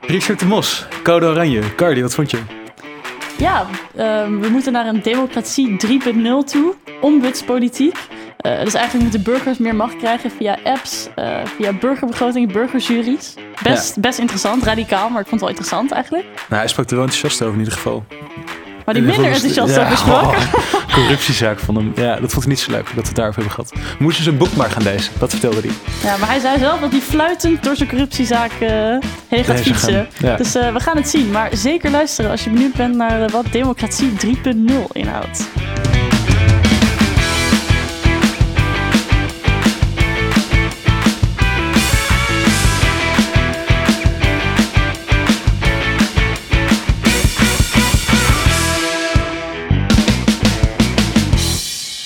Richard de Mos, Code Oranje. Cardi, wat vond je? Ja, ehm, we moeten naar een democratie 3.0 toe. Ombudspolitiek. Uh, dus eigenlijk moeten burgers meer macht krijgen via apps, uh, via burgerbegrotingen, burgerjuries. Best, best interessant, radicaal, maar ik vond het wel interessant eigenlijk. Nou, hij sprak er wel enthousiast over in ieder geval. Maar die minder enthousiast over sprak. Oh, corruptiezaak van hem. Ja, dat vond hij niet zo leuk dat we het daarover hebben gehad. We moesten zijn boek maar gaan lezen, dat vertelde hij. Ja, maar hij zei zelf dat hij fluitend door zijn corruptiezaak uh, heen gaat fietsen. Ja. Dus we gaan het zien. Maar zeker luisteren als je benieuwd bent naar wat democratie 3.0 inhoudt.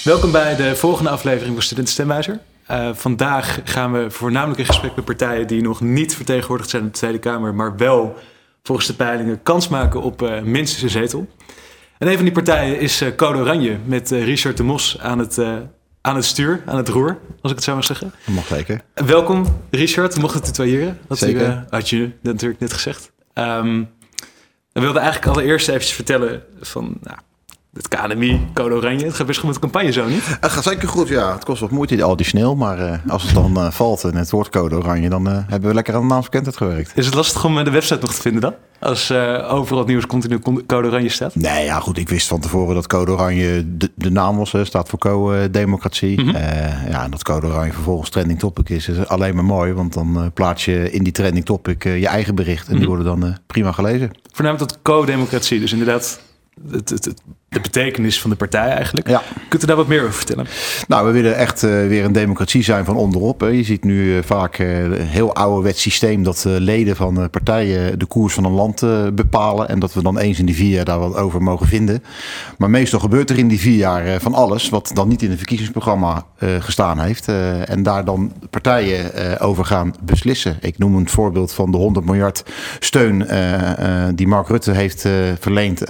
Welkom bij de volgende aflevering van Student Stemwijzer. Uh, vandaag gaan we voornamelijk in gesprek met partijen die nog niet vertegenwoordigd zijn in de Tweede Kamer, maar wel volgens de peilingen kans maken op uh, minstens een zetel. En een van die partijen is uh, Code Oranje met Richard de Mos aan het, aan het stuur, aan het roer, als ik het zo mag zeggen. Dat mag zeker. welkom Richard, we mochten het tutoyeren. Dat zeker. had je natuurlijk net gezegd. Um, we wilden eigenlijk allereerst even vertellen van... Nou, het KNMI, Code Oranje. Het gaat best goed met de campagne zo, niet? Het gaat zeker goed, ja. Het kost wat moeite additioneel. Maar uh, als het dan uh, valt en het woord Code Oranje... dan uh, hebben we lekker aan de naamsbekendheid gewerkt. Is het lastig om de website nog te vinden dan? Als overal het nieuws continu Code Oranje staat? Nee, ja goed. Ik wist van tevoren dat Code Oranje de, de naam was. Staat voor co-democratie. Mm -hmm. ja, en dat Code Oranje vervolgens trending topic is, is alleen maar mooi. Want dan plaats je in die trending topic je eigen bericht. En die mhm. worden dan prima gelezen. Voornamelijk dat co-democratie. Dus inderdaad het, het, het, de betekenis van de partij eigenlijk. Ja. Kunt u daar wat meer over vertellen? Nou, we willen echt uh, weer een democratie zijn van onderop. Hè. Je ziet nu uh, vaak uh, een heel ouderwets systeem dat leden van partijen de koers van een land bepalen. En dat we dan eens in die vier jaar daar wat over mogen vinden. Maar meestal gebeurt er in die vier jaar van alles wat dan niet in het verkiezingsprogramma gestaan heeft. en daar dan partijen over gaan beslissen. Ik noem een voorbeeld van de 100 miljard steun die Mark Rutte heeft verleend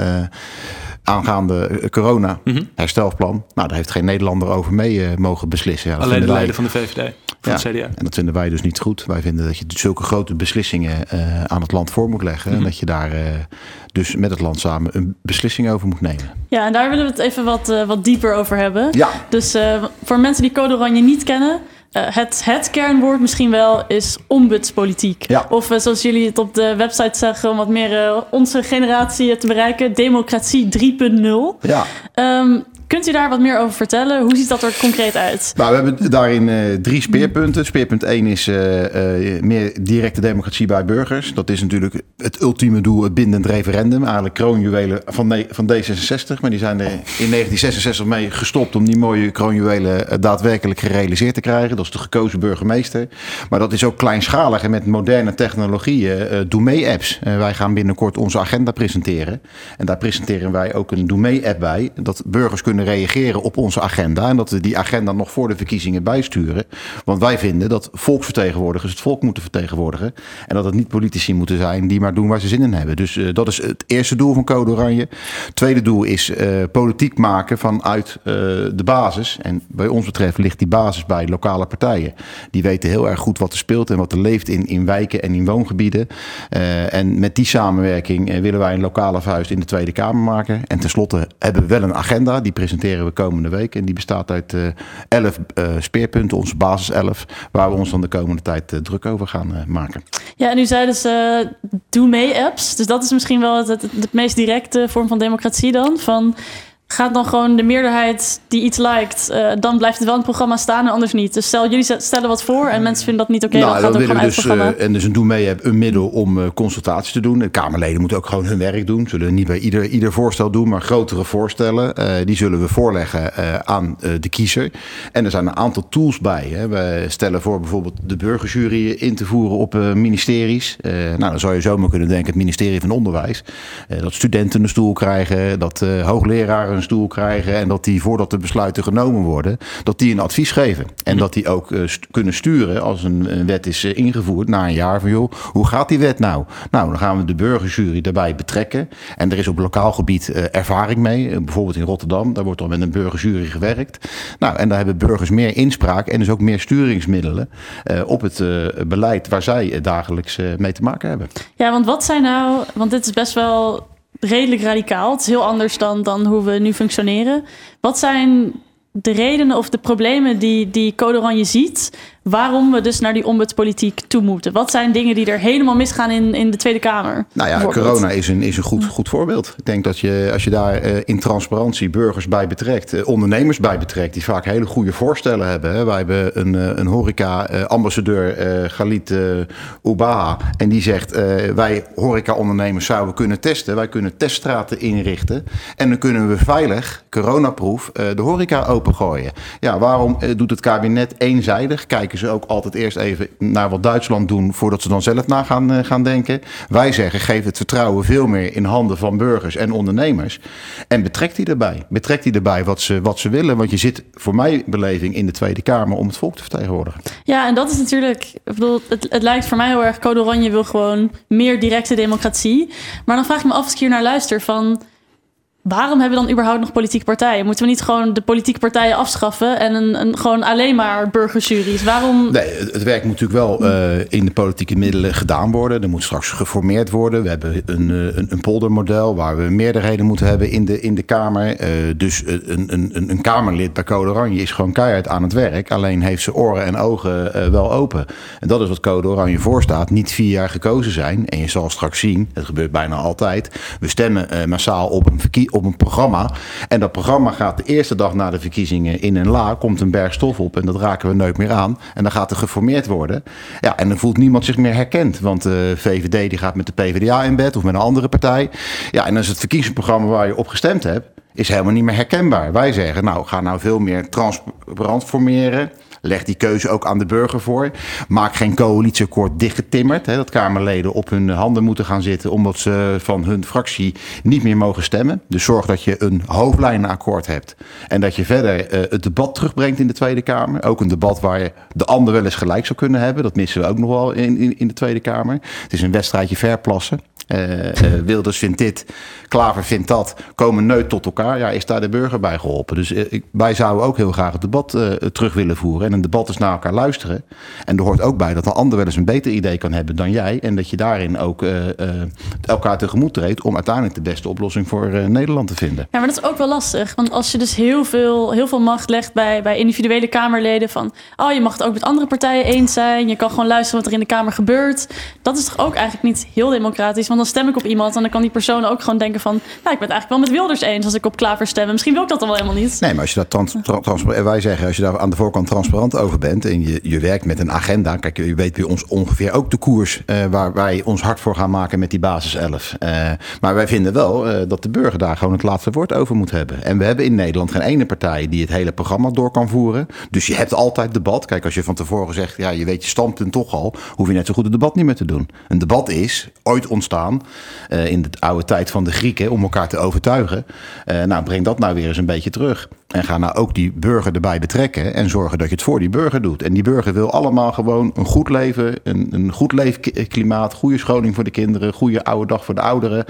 aangaande eh, corona mhm. herstelplan. Nou, daar heeft geen Nederlander over mee uh, mogen beslissen. Ja, Alleen de leden van de VVD, van ja, CDA. En dat vinden wij dus niet goed. Wij vinden dat je zulke grote beslissingen uh, aan het land voor moet leggen. En mhm. dat je daar uh, dus met het land samen een beslissing over moet nemen. Ja, en daar willen we het even wat, wat dieper over hebben. Ja. Dus voor mensen die Code Oranje niet kennen... Uh, het, het kernwoord misschien wel is ombudspolitiek. Ja. Of uh, zoals jullie het op de website zeggen, om wat meer uh, onze generatie te bereiken, democratie 3.0. Ja. Um, Kunt u daar wat meer over vertellen? Hoe ziet dat er concreet uit? Nou, we hebben daarin uh, drie speerpunten. Speerpunt 1 is uh, uh, meer directe democratie bij burgers. Dat is natuurlijk het ultieme doel, het bindend referendum. Eigenlijk kroonjuwelen van, van D66. Maar die zijn er in 1966 mee gestopt om die mooie kroonjuwelen daadwerkelijk gerealiseerd te krijgen. Dat is de gekozen burgemeester. Maar dat is ook kleinschalig en met moderne technologieën. Doe mee-apps. wij gaan binnenkort onze agenda presenteren. En daar presenteren wij ook een Doe mee-app bij. Dat burgers kunnen reageren op onze agenda. En dat we die agenda nog voor de verkiezingen bijsturen. Want wij vinden dat volksvertegenwoordigers het volk moeten vertegenwoordigen. En dat het niet politici moeten zijn die maar doen waar ze zin in hebben. Dus uh, dat is het eerste doel van Code Oranje. Tweede doel is uh, politiek maken vanuit uh, de basis. En bij ons betreft ligt die basis bij lokale partijen. Die weten heel erg goed wat er speelt en wat er leeft in, in wijken en in woongebieden. en met die samenwerking willen wij een lokale vuist in de Tweede Kamer maken. En tenslotte hebben we wel een agenda. Die presenteren we komende week. En die bestaat uit uh, elf uh, speerpunten, onze basis 11, waar we ons dan de komende tijd uh, druk over gaan maken. Ja, en u zei dus doe mee apps. Dus dat is misschien wel het, het meest directe vorm van democratie dan. Van gaat dan gewoon de meerderheid die iets liked, uh, dan blijft het wel in het programma staan en anders niet. Dus stel, jullie stellen wat voor en mensen vinden dat niet oké, okay, nou, dan gaat het ook gewoon dus, uh, en dus een Doe mee een middel om uh, consultatie te doen. De Kamerleden moeten ook gewoon hun werk doen. Zullen niet bij ieder, ieder voorstel doen, maar grotere voorstellen. die zullen we voorleggen aan de kiezer. En er zijn een aantal tools bij. Hè. We stellen voor bijvoorbeeld de burgerjury in te voeren op ministeries. nou, dan zou je zomaar kunnen denken het ministerie van Onderwijs. dat studenten een stoel krijgen, dat hoogleraren een stoel krijgen en dat die voordat de besluiten genomen worden, dat die een advies geven. En dat die ook st kunnen sturen als een, een wet is uh, ingevoerd na een jaar van joh, hoe gaat die wet nou? Nou, dan gaan we de burgerjury daarbij betrekken. En er is op lokaal gebied uh, ervaring mee. bijvoorbeeld in Rotterdam, daar wordt dan met een burgerjury gewerkt. Nou, en daar hebben burgers meer inspraak en dus ook meer sturingsmiddelen op het beleid waar zij dagelijks mee te maken hebben. Ja, want wat zijn nou, want dit is best wel redelijk radicaal. Het is heel anders dan, dan hoe we nu functioneren. Wat zijn de redenen of de problemen die, die Code Oranje ziet waarom we dus naar die ombudspolitiek toe moeten. Wat zijn dingen die er helemaal misgaan in, in de Tweede Kamer? Nou ja, corona is een, is een goed, goed voorbeeld. Ik denk dat je, als je daar uh, in transparantie burgers bij betrekt, uh, ondernemers bij betrekt, die vaak hele goede voorstellen hebben. Hè. Wij hebben een, uh, een horeca-ambassadeur, Galit Ubaha, en die zegt: wij horeca-ondernemers zouden kunnen testen. Wij kunnen teststraten inrichten. En dan kunnen we veilig, coronaproof, de horeca opengooien. Ja, waarom doet het kabinet eenzijdig? Kijken ze ook altijd eerst even naar wat Duitsland doen voordat ze dan zelf na gaan, uh, gaan denken. Wij zeggen, geef het vertrouwen veel meer in handen van burgers en ondernemers. En betrekt die erbij. Betrekt die erbij wat ze, wat ze willen. Want je zit voor mijn beleving in de Tweede Kamer om het volk te vertegenwoordigen. Ja, en dat is natuurlijk, bedoel, het, het lijkt voor mij heel erg, Code Oranje wil gewoon meer directe democratie. Maar dan vraag ik me af als ik hier naar luister van waarom hebben we dan überhaupt nog politieke partijen? Moeten we niet gewoon de politieke partijen afschaffen en een, een gewoon alleen maar burgerjuries? Waarom? Nee, het werk moet natuurlijk wel uh, in de politieke middelen gedaan worden. Er moet straks geformeerd worden. We hebben een, eh, een, een poldermodel waar we meerderheden moeten hebben in de, in de Kamer. Uh, dus een, een, een Kamerlid bij Code Oranje is gewoon keihard aan het werk. Alleen heeft ze oren en ogen uh, wel open. En dat is wat Code Oranje voorstaat. Niet vier jaar gekozen zijn. En je zal straks zien, het gebeurt bijna altijd. We stemmen massaal op een verkiezing op een programma. En dat programma gaat de eerste dag na de verkiezingen in een la, komt een berg stof op en dat raken we nooit meer aan. En dan gaat er geformeerd worden. Ja, en dan voelt niemand zich meer herkend, want de VVD die gaat met de PvdA in bed of met een andere partij. Ja, en dan is het verkiezingsprogramma waar je op gestemd hebt, is helemaal niet meer herkenbaar. Wij zeggen, nou, ga nou veel meer transparant formeren. Leg die keuze ook aan de burger voor. Maak geen coalitieakkoord dichtgetimmerd. Hè, dat Kamerleden op hun handen moeten gaan zitten omdat ze van hun fractie niet meer mogen stemmen. Dus zorg dat je een hoofdlijnenakkoord hebt. En dat je verder uh, het debat terugbrengt in de Tweede Kamer. Ook een debat waar je de ander wel eens gelijk zou kunnen hebben. Dat missen we ook nog wel in, in, in de Tweede Kamer. Het is een wedstrijdje verplassen. Uh, uh, Wilders vindt dit, Klaver vindt dat, komen neut tot elkaar. Ja, is daar de burger bij geholpen? Dus uh, ik, wij zouden ook heel graag het debat terug willen voeren. En een debat is naar elkaar luisteren. En er hoort ook bij dat de ander wel eens een beter idee kan hebben dan jij. En dat je daarin ook elkaar tegemoet treedt om uiteindelijk de beste oplossing voor Nederland te vinden. Ja, maar dat is ook wel lastig. Want als je dus heel veel, heel veel macht legt bij, bij individuele Kamerleden van... oh, je mag het ook met andere partijen eens zijn. Je kan gewoon luisteren wat er in de Kamer gebeurt. Dat is toch ook eigenlijk niet heel democratisch? Dan stem ik op iemand en dan kan die persoon ook gewoon denken van... nou, ik ben het eigenlijk wel met Wilders eens als ik op Klaver stem. Misschien wil ik dat dan wel helemaal niet. Nee, maar als je daar trans, wij zeggen, als je daar aan de voorkant transparant over bent... en je, je werkt met een agenda... kijk, je weet bij ons ongeveer ook de koers... Uh, waar wij ons hard voor gaan maken met die basis 11. Uh, maar wij vinden wel uh, dat de burger daar gewoon het laatste woord over moet hebben. En we hebben in Nederland geen ene partij die het hele programma door kan voeren. Dus je hebt altijd debat. Kijk, als je van tevoren zegt, ja, je weet je standpunt toch al... hoef je net zo goed het debat niet meer te doen. Een debat is ooit ontstaan uh, in de oude tijd van de Grieken om elkaar te overtuigen. Uh, nou, breng dat nou weer eens een beetje terug. En ga nou ook die burger erbij betrekken en zorgen dat je het voor die burger doet. En die burger wil allemaal gewoon een goed leven, een, een goed leefklimaat, goede scholing voor de kinderen, goede oude dag voor de ouderen.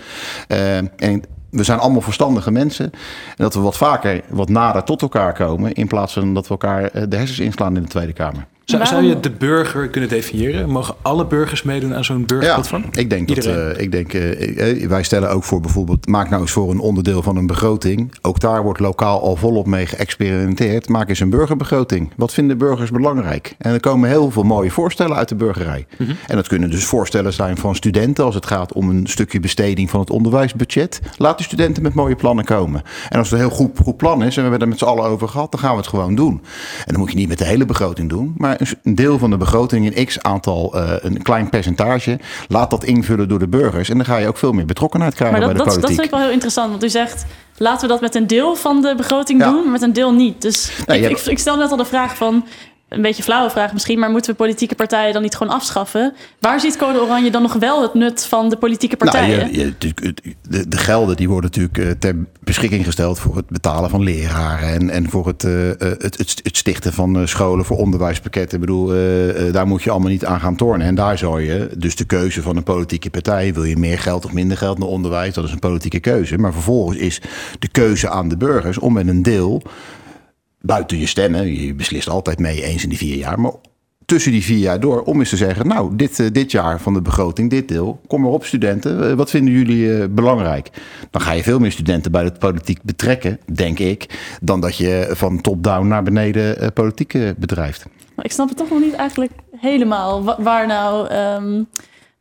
Uh, en we zijn allemaal verstandige mensen. En dat we wat vaker, wat nader tot elkaar komen. In plaats van dat we elkaar de hersens inslaan in de Tweede Kamer. Zou, zou, je de burger kunnen definiëren? Mogen alle burgers meedoen aan zo'n burgerplatform? Ja, ik denk Iedereen. dat. Uh, ik denk, uh, wij stellen ook voor bijvoorbeeld. Maak nou eens voor een onderdeel van een begroting. Ook daar wordt lokaal al volop mee geëxperimenteerd. Maak eens een burgerbegroting. Wat vinden burgers belangrijk? En er komen heel veel mooie voorstellen uit de burgerij. Mm -hmm. En dat kunnen dus voorstellen zijn van studenten. Als het gaat om een stukje besteding van het onderwijsbudget. Laat de studenten met mooie plannen komen. En als het een heel goed, goed plan is. En we hebben het met z'n allen over gehad. Dan gaan we het gewoon doen. En dan moet je niet met de hele begroting doen. Maar een deel van de begroting, een x aantal, uh, een klein percentage, laat dat invullen door de burgers. En dan ga je ook veel meer betrokkenheid krijgen maar dat, bij de dat, politiek. Dat vind ik wel heel interessant, want u zegt, laten we dat met een deel van de begroting Ja. doen, maar met een deel niet. Dus ik, ik, ik stel net al de vraag van, een beetje flauwe vraag misschien, maar moeten we politieke partijen dan niet gewoon afschaffen? Waar ziet Code Oranje dan nog wel het nut van de politieke partijen? Nou, je, je, de, de, gelden die worden natuurlijk eh, ter beschikking gesteld voor het betalen van leraren en, en voor het, uh, het, het, het, stichten van scholen voor onderwijspakketten. Ik bedoel, uh, daar moet je allemaal niet aan gaan tornen. En daar zou je dus de keuze van een politieke partij, wil je meer geld of minder geld naar onderwijs, dat is een politieke keuze. Maar vervolgens is de keuze aan de burgers om met een deel buiten je stemmen, je beslist altijd mee eens in die vier jaar, maar tussen die vier jaar door om eens te zeggen, nou, dit, uh, dit jaar van de begroting, dit deel, kom maar op studenten, uh, wat vinden jullie uh, belangrijk? Dan ga je veel meer studenten bij de politiek betrekken, denk ik, dan dat je van top-down naar beneden politiek bedrijft. Ik snap het toch nog niet eigenlijk helemaal, waar nou... Um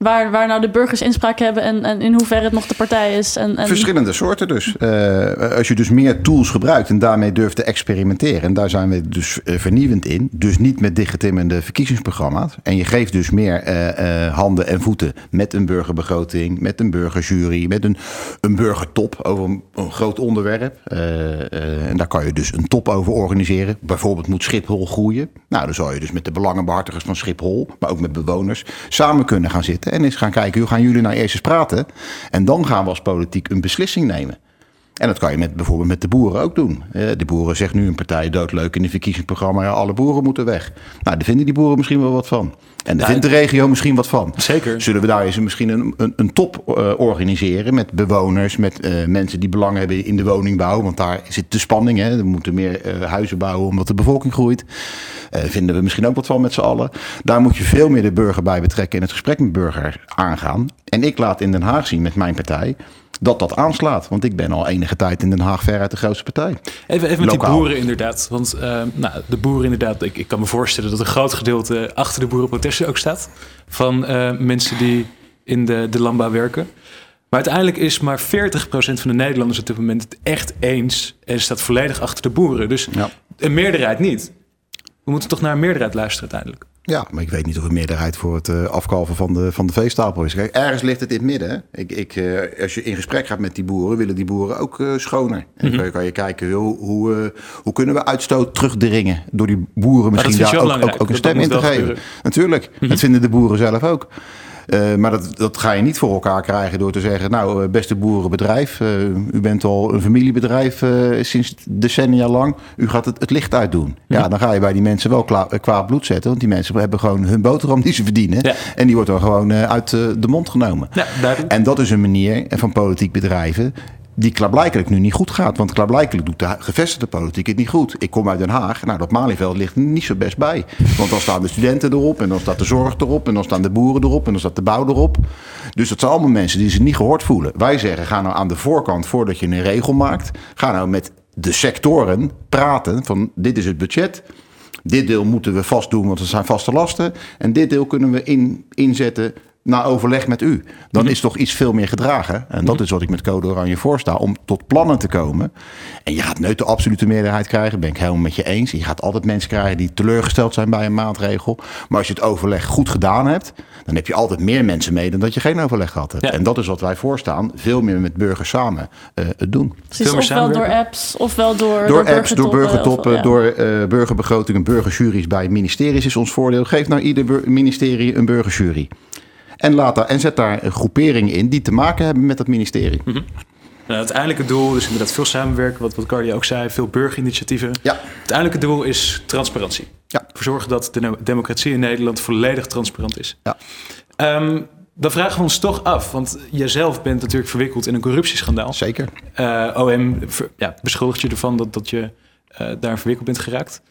waar, waar nou de burgers inspraak hebben en, en in hoeverre het nog de partij is. En, en... Verschillende soorten dus. Uh, als je dus meer tools gebruikt en daarmee durft te experimenteren. En daar zijn we dus uh, vernieuwend in. Dus niet met dichtgetimmerde verkiezingsprogramma's. En je geeft dus meer uh, handen en voeten met een burgerbegroting, met een burgerjury, met een, een burgertop over een, een groot onderwerp. en daar kan je dus een top over organiseren. Bijvoorbeeld moet Schiphol groeien. Nou, dan zou je dus met de belangenbehartigers van Schiphol, maar ook met bewoners, samen kunnen gaan zitten en eens gaan kijken, hoe gaan jullie nou eerst eens praten? En dan gaan we als politiek een beslissing nemen. En dat kan je met, bijvoorbeeld met de boeren ook doen. De boeren zegt nu een partij doodleuk in het verkiezingsprogramma... ja, alle boeren moeten weg. Nou, daar vinden die boeren misschien wel wat van. En daar vindt de regio misschien wat van. Zeker. Zullen we daar eens misschien een, een, een top uh, organiseren... met bewoners, met uh, mensen die belang hebben in de woningbouw... want daar zit de spanning, hè. we moeten meer uh, huizen bouwen omdat de bevolking groeit. Vinden we misschien ook wat van met z'n allen. Daar moet je veel meer de burger bij betrekken... en het gesprek met burger aangaan. En ik laat in Den Haag zien met mijn partij dat dat aanslaat. Want ik ben al enige tijd in Den Haag ver uit de grootste partij. Even, even met die boeren inderdaad. Want uh, nou, de boeren inderdaad, ik, ik kan me voorstellen dat een groot gedeelte achter de boerenprotesten ook staat. Van uh, mensen die in de, de landbouw werken. Maar uiteindelijk is maar 40% van de Nederlanders op dit moment het echt eens. En staat volledig achter de boeren. Dus ja. een meerderheid niet. We moeten toch naar een meerderheid luisteren uiteindelijk. Ja, maar ik weet niet of een meerderheid voor het uh, afkalven van de, van de veestapel is. Kijk, ergens ligt het in het midden. Ik, ik, uh, als je in gesprek gaat met die boeren, willen die boeren ook uh, schoner. En dan mm -hmm. kan je kijken, hoe, hoe, hoe kunnen we uitstoot terugdringen door die boeren misschien daar ook, ook, ook, een stem in te geven. Natuurlijk, mm -hmm. dat vinden de boeren zelf ook. Uh, maar dat, dat ga je niet voor elkaar krijgen door te zeggen... nou, beste boerenbedrijf, uh, u bent al een familiebedrijf uh, sinds decennia lang. U gaat het, het licht uitdoen. Ja. ja, dan ga je bij die mensen wel kwaad bloed zetten. Want die mensen hebben gewoon hun boterham die ze verdienen. Ja. En die wordt dan gewoon uit de mond genomen. Ja, en dat is een manier van politiek bedrijven die klaarblijkelijk nu niet goed gaat. Want klaarblijkelijk doet de gevestigde politiek het niet goed. Ik kom uit Den Haag. Nou, dat Malieveld ligt niet zo best bij. Want dan staan de studenten erop. En dan staat de zorg erop. En dan staan de boeren erop. En dan staat de bouw erop. Dus dat zijn allemaal mensen die zich niet gehoord voelen. Wij zeggen, ga nou aan de voorkant, voordat je een regel maakt... ga nou met de sectoren praten van dit is het budget... Dit deel moeten we vast doen, want het zijn vaste lasten. En dit deel kunnen we in, inzetten na overleg met u. Dan is toch iets veel meer gedragen. En dat is wat ik met Code Oranje voorsta. Om tot plannen te komen. En je gaat nooit de absolute meerderheid krijgen. Ben ik helemaal met je eens. Je gaat altijd mensen krijgen die teleurgesteld zijn bij een maatregel. Maar als je het overleg goed gedaan hebt. Dan heb je altijd meer mensen mee dan dat je geen overleg gehad hebt. Ja. En dat is wat wij voorstaan. Veel meer met burgers samen uh, het doen. Precies, ofwel door apps, ofwel door, door, door apps, door burgertoppen, of, ja. door uh, burgerbegrotingen, burgerjuries bij ministeries is ons voordeel. Geef nou ieder ministerie een burgerjury. En, laat daar, en zet daar groeperingen in die te maken hebben met dat ministerie. Mm -hmm. Nou, het uiteindelijke doel is inderdaad veel samenwerken, wat, wat Cardi ook zei, veel burgerinitiatieven. Ja. Het uiteindelijke doel is transparantie. Ja. Voor zorgen dat de democratie in Nederland volledig transparant is. Ja. Um, dan vragen we ons toch af, want jijzelf bent natuurlijk verwikkeld in een corruptieschandaal. Zeker. Uh, OM ja, beschuldigt je ervan dat, dat je uh, daar verwikkeld bent geraakt.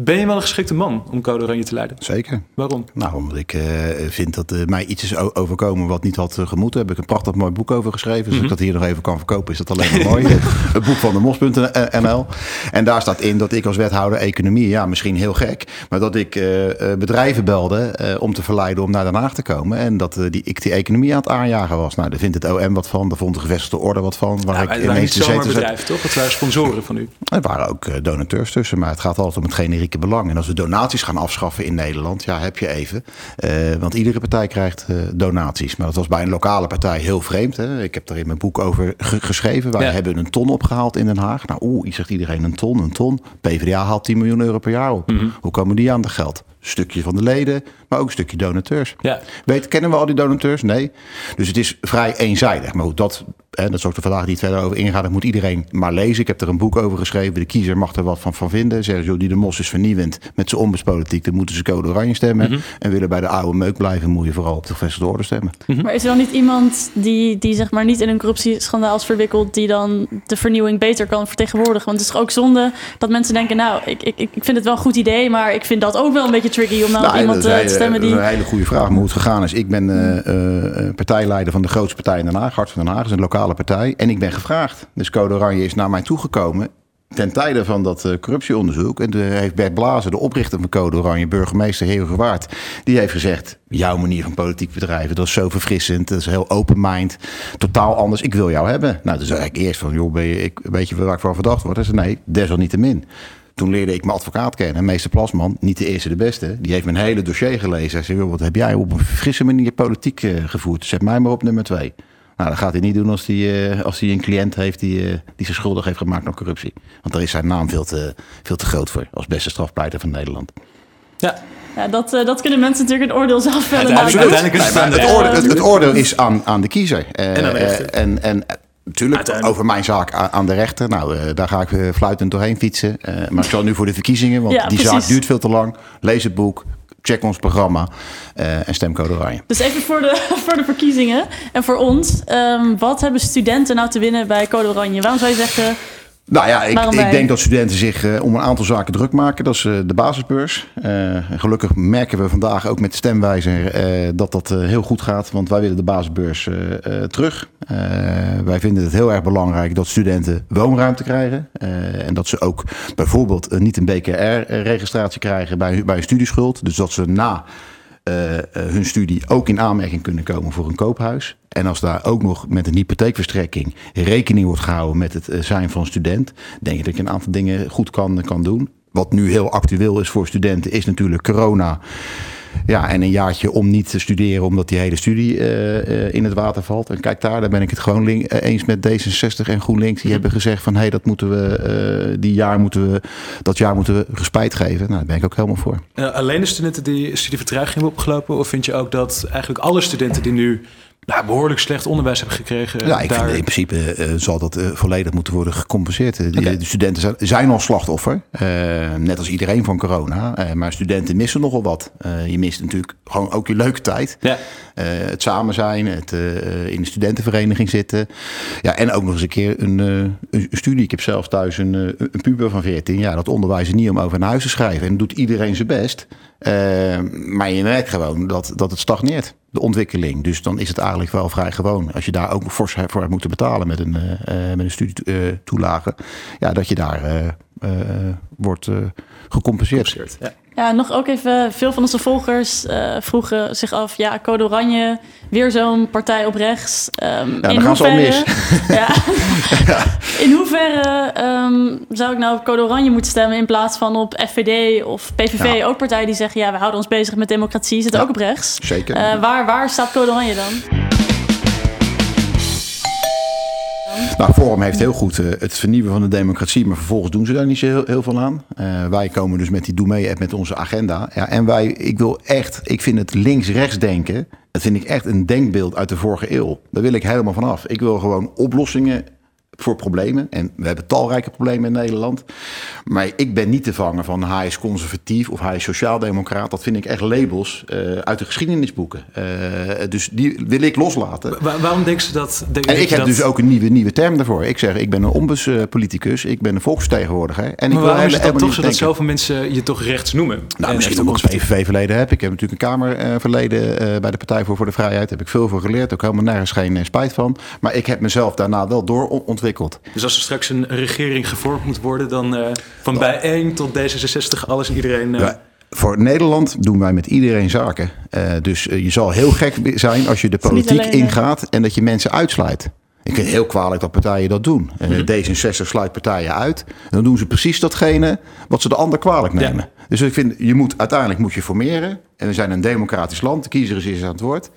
Ben je wel een geschikte man om Code Oranje te leiden? Zeker. Waarom? Nou, omdat ik uh, vind dat uh, mij iets is overkomen wat niet had uh, gemoeten. Heb ik een prachtig mooi boek over geschreven. Dus mm -hmm. als ik dat hier nog even kan verkopen, is dat alleen maar mooi. het boek van de mos.nl. En daar staat in dat ik als wethouder economie, ja, misschien heel gek, maar dat ik bedrijven belde om te verleiden om naar Den Haag te komen. En dat die, ik die economie aan het aanjagen was. Nou, daar vindt het OM wat van. Daar vond de gevestigde orde wat van. Waar ja, ik waren niet zomaar bedrijven, toch? Het waren sponsoren van u. Er waren ook donateurs tussen, maar het gaat altijd om het generieke publieke belang. En als we donaties gaan afschaffen in Nederland, ja, heb je even. Uh, want iedere partij krijgt uh, donaties. Maar dat was bij een lokale partij heel vreemd. Hè? Ik heb daar in mijn boek over geschreven. Wij ja. hebben een ton opgehaald in Den Haag. Nou, oeh, zegt iedereen een ton, een ton. PvdA haalt 10 miljoen euro per jaar op. Mm -hmm. Hoe komen die aan de geld? Stukje van de leden, maar ook een stukje donateurs. Ja. Weet, kennen we al die donateurs? Nee. Dus het is vrij eenzijdig. Maar goed, dat, hè, dat is ook de vandaag niet verder over ingaan. Dat moet iedereen maar lezen. Ik heb er een boek over geschreven. De kiezer mag er wat van, van vinden. Sergio Di de Mos is vernieuwend met zijn onbespolitiek. Dan moeten ze code oranje stemmen. Mhm. En willen bij de oude meuk blijven, moet je vooral op de gevestigde orde stemmen. Maar is er dan niet iemand die, die zeg maar niet in een corruptieschandaal is verwikkeld, die dan de vernieuwing beter kan vertegenwoordigen? Want het is toch ook zonde dat mensen denken, nou, ik, ik, ik vind het wel een goed idee, maar ik vind dat ook wel een beetje tricky om nou, iemand eh, te stemmen die... Dat is een hele goede vraag. Maar hoe het gegaan is. Ik ben eh, eh, partijleider van de grootste partij in Den Haag. Hart van Den Haag is een lokale partij. En ik ben gevraagd. Dus Code Oranje is naar mij toegekomen ten tijde van dat corruptieonderzoek. En de, heeft Bert Blazer, de oprichter van Code Oranje, burgemeester Heer Waard, die heeft gezegd: Jouw manier van politiek bedrijven, dat is zo verfrissend, dat is heel open mind, totaal anders. Ik wil jou hebben. Nou, toen zei ik eerst van: Joh, ben je, ik, weet je waar ik voor verdacht word? Hij zei: Nee, desalniettemin. Toen leerde ik mijn advocaat kennen, meester Plasman, niet de eerste de beste. Die heeft mijn hele dossier gelezen. Hij zei, joh, wat heb jij op een frisse manier politiek uh, gevoerd? Zet mij maar op nummer twee. Nou, dat gaat hij niet doen als hij, uh, als hij een cliënt heeft die, uh, die zich schuldig heeft gemaakt aan corruptie. Want daar is zijn naam veel te, veel te groot voor als beste strafpleiter van Nederland. Ja. Ja, dat, uh, dat kunnen mensen natuurlijk een oordeel zelf vellen. Uiteindelijk, uiteindelijk is het, nee, het, oordeel, het, het, oordeel is aan, aan de kiezer. en aan de rechter. en, en Natuurlijk, over mijn zaak aan de rechter. Nou, uh, daar ga ik uh, fluitend doorheen fietsen. Uh, maar ik zal nu voor de verkiezingen, want Ja, die precies. zaak duurt veel te lang. Lees het boek, check ons programma en stem Code Oranje. Dus even voor de, voor de verkiezingen en voor ons. Um, wat hebben studenten nou te winnen bij Code Oranje? Waarom zou je zeggen... Nou ja, ik, ik denk dat studenten zich uh, om een aantal zaken druk maken. Dat is uh, de basisbeurs. Uh, gelukkig merken we vandaag ook met de stemwijzer dat dat heel goed gaat. Want wij willen de basisbeurs terug. wij vinden het heel erg belangrijk dat studenten woonruimte krijgen. en dat ze ook bijvoorbeeld niet een BKR-registratie krijgen bij, bij een studieschuld. Dus dat ze na hun studie ook in aanmerking kunnen komen voor een koophuis. En als daar ook nog met een hypotheekverstrekking rekening wordt gehouden met het uh, zijn van student, denk ik dat je een aantal dingen goed kan, kan doen. Wat nu heel actueel is voor studenten, is natuurlijk corona. Ja, en een jaartje om niet te studeren omdat die hele studie uh, in het water valt. En kijk daar, daar ben ik het gewoon link, eens met D66 en GroenLinks. Die hebben gezegd van hé, hey, dat moeten we, die jaar moeten we, dat jaar moeten we respijt geven. Nou, daar ben ik ook helemaal voor. Alleen de studenten die studievertraging hebben opgelopen? Of vind je ook dat eigenlijk alle studenten die nu nou, behoorlijk slecht onderwijs hebben gekregen. Ja, ik daar... vind in principe uh, zal dat uh, volledig moeten worden gecompenseerd. Okay. De, de, studenten zijn, zijn al slachtoffer, uh, net als iedereen van corona. maar studenten missen nogal wat. je mist natuurlijk gewoon ook je leuke tijd. Ja. het samen zijn, het in de studentenvereniging zitten. Ja, en ook nog eens een keer een, een studie. Ik heb zelf thuis een, een puber van 14. Ja, dat onderwijs is niet om over naar huis te schrijven. En doet iedereen zijn best. maar je merkt gewoon dat, dat het stagneert ontwikkeling. Dus dan is het eigenlijk wel vrij gewoon. Als je daar ook fors voor hebt moeten betalen met een, uh, met een studietoelage. ja, dat je daar uh, wordt gecompenseerd. Ja. Ja, nog ook even, veel van onze volgers uh, vroegen zich af, ja, Code Oranje, weer zo'n partij op rechts. Um, ja, in gaan ze al mis. ja, ja. In hoeverre um, zou ik nou op Code Oranje moeten stemmen in plaats van op FVD of PVV, ja. ook partijen die zeggen, ja, we houden ons bezig met democratie, zitten ook op rechts. Zeker. Uh, waar, waar staat Code Oranje dan? Nou, Forum heeft heel goed uh, het vernieuwen van de democratie, maar vervolgens doen ze daar niet zo heel, veel aan. Uh, wij komen dus met die Doe mee met onze agenda. Ja, en wij, ik wil echt, ik vind het links-rechts denken, dat vind ik echt een denkbeeld uit de vorige eeuw. Daar wil ik helemaal vanaf. Ik wil gewoon oplossingen voor problemen. En we hebben talrijke problemen in Nederland. Maar ik ben niet te vangen van hij is conservatief of hij is sociaaldemocraat. Dat vind ik echt labels uh, uit de geschiedenisboeken. Uh, dus die wil ik loslaten. Waar, waarom denken ze dat? Denk, en ik heb dat... dus ook een nieuwe, nieuwe term daarvoor. Ik zeg, ik ben een ombudspoliticus, ik ben een volksvertegenwoordiger. En maar ik waarom is het dan toch zo dat zoveel mensen je toch rechts noemen? Nou, misschien omdat ik PVV-verleden heb. Ik heb natuurlijk een Kamerverleden uh, bij de Partij voor, voor de Vrijheid. Daar heb ik veel voor geleerd. Ook helemaal nergens geen spijt van. Maar ik heb mezelf daarna wel doorontwikkeld. Dus als er straks een regering gevormd moet worden, dan uh, van oh. bij 1 tot D66 alles en iedereen. Uh... Ja, voor Nederland doen wij met iedereen zaken. Uh, dus je zal heel gek zijn als je de politiek alleen, ingaat en dat je mensen uitsluit. Ik vind het heel kwalijk dat partijen dat doen. -hmm. D66 sluit partijen uit. En dan doen ze precies datgene wat ze de ander kwalijk nemen. Ja. Dus ik vind, je moet, uiteindelijk moet je formeren. En we zijn een democratisch land. De kiezer is eerst aan het woord.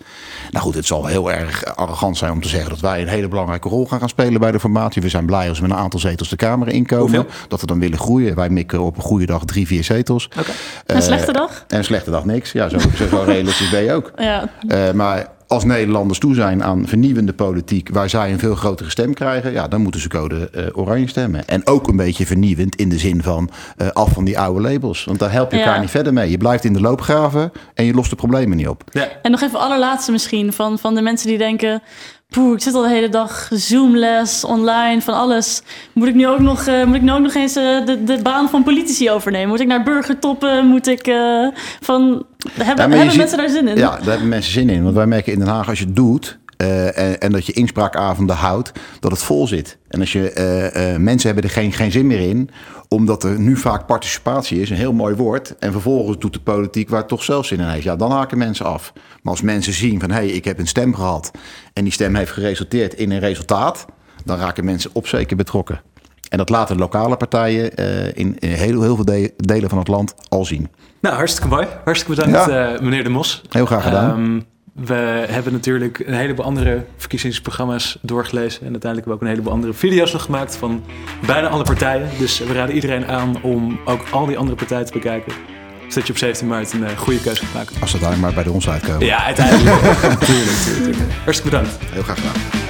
Nou goed, het zal heel erg arrogant zijn om te zeggen dat wij een hele belangrijke rol gaan, gaan spelen bij de formatie. We zijn blij als we met een aantal zetels de Kamer inkomen. Hoeveel? Dat we dan willen groeien. Wij mikken op een goede dag drie, vier zetels. Oké. Een Eh, slechte dag? En een slechte dag niks. Ja, zo, zo, zo realistisch ben je ook. Ja. Eh, maar als Nederlanders toe zijn aan vernieuwende politiek, waar zij een veel grotere stem krijgen, ja, dan moeten ze code eh, oranje stemmen. En ook een beetje vernieuwend in de zin van eh, af van die oude labels. Want daar help je Ja. elkaar niet verder mee. Je blijft in de loop graven en je lost de problemen niet op. Ja. En nog even allerlaatste misschien van, van de mensen die denken... Poeh, ik zit al de hele dag Zoomles, online, van alles. Moet ik nu ook nog, eh, moet ik nu ook nog eens eh, de, de baan van politici overnemen? Moet ik naar burgertoppen? Moet ik eh, van... Hebben, Ja, hebben ziet- mensen daar zin in? Ja, daar hebben mensen zin in. Want wij merken in Den Haag als je het doet. Eh, en, en dat je inspraakavonden houdt, dat het vol zit. En als je eh, eh, mensen hebben er geen, geen zin meer in, omdat er nu vaak participatie is, een heel mooi woord. En vervolgens doet de politiek waar het toch zelf zin in heeft. Ja, dan haken mensen af. Maar als mensen zien van hé, hey, ik heb een stem gehad en die stem heeft geresulteerd in een resultaat, dan raken mensen op zeker betrokken. En dat laten lokale partijen in, in heel, heel veel de- delen van het land al zien. Nou, hartstikke mooi. Hartstikke bedankt, Ja. meneer De Mos. Heel graag gedaan. Ehm, we hebben natuurlijk een heleboel andere verkiezingsprogramma's doorgelezen. En uiteindelijk hebben we ook een heleboel andere video's nog gemaakt van bijna alle partijen. Dus we raden iedereen aan om ook al die andere partijen te bekijken. Zodat je op 17 maart een eh, goede keuze gaat maken. Als ze daar maar bij ons uitkomen. Ja, uiteindelijk. tuurlijk, tuurlijk, tuurlijk. Hartstikke bedankt. Heel graag gedaan.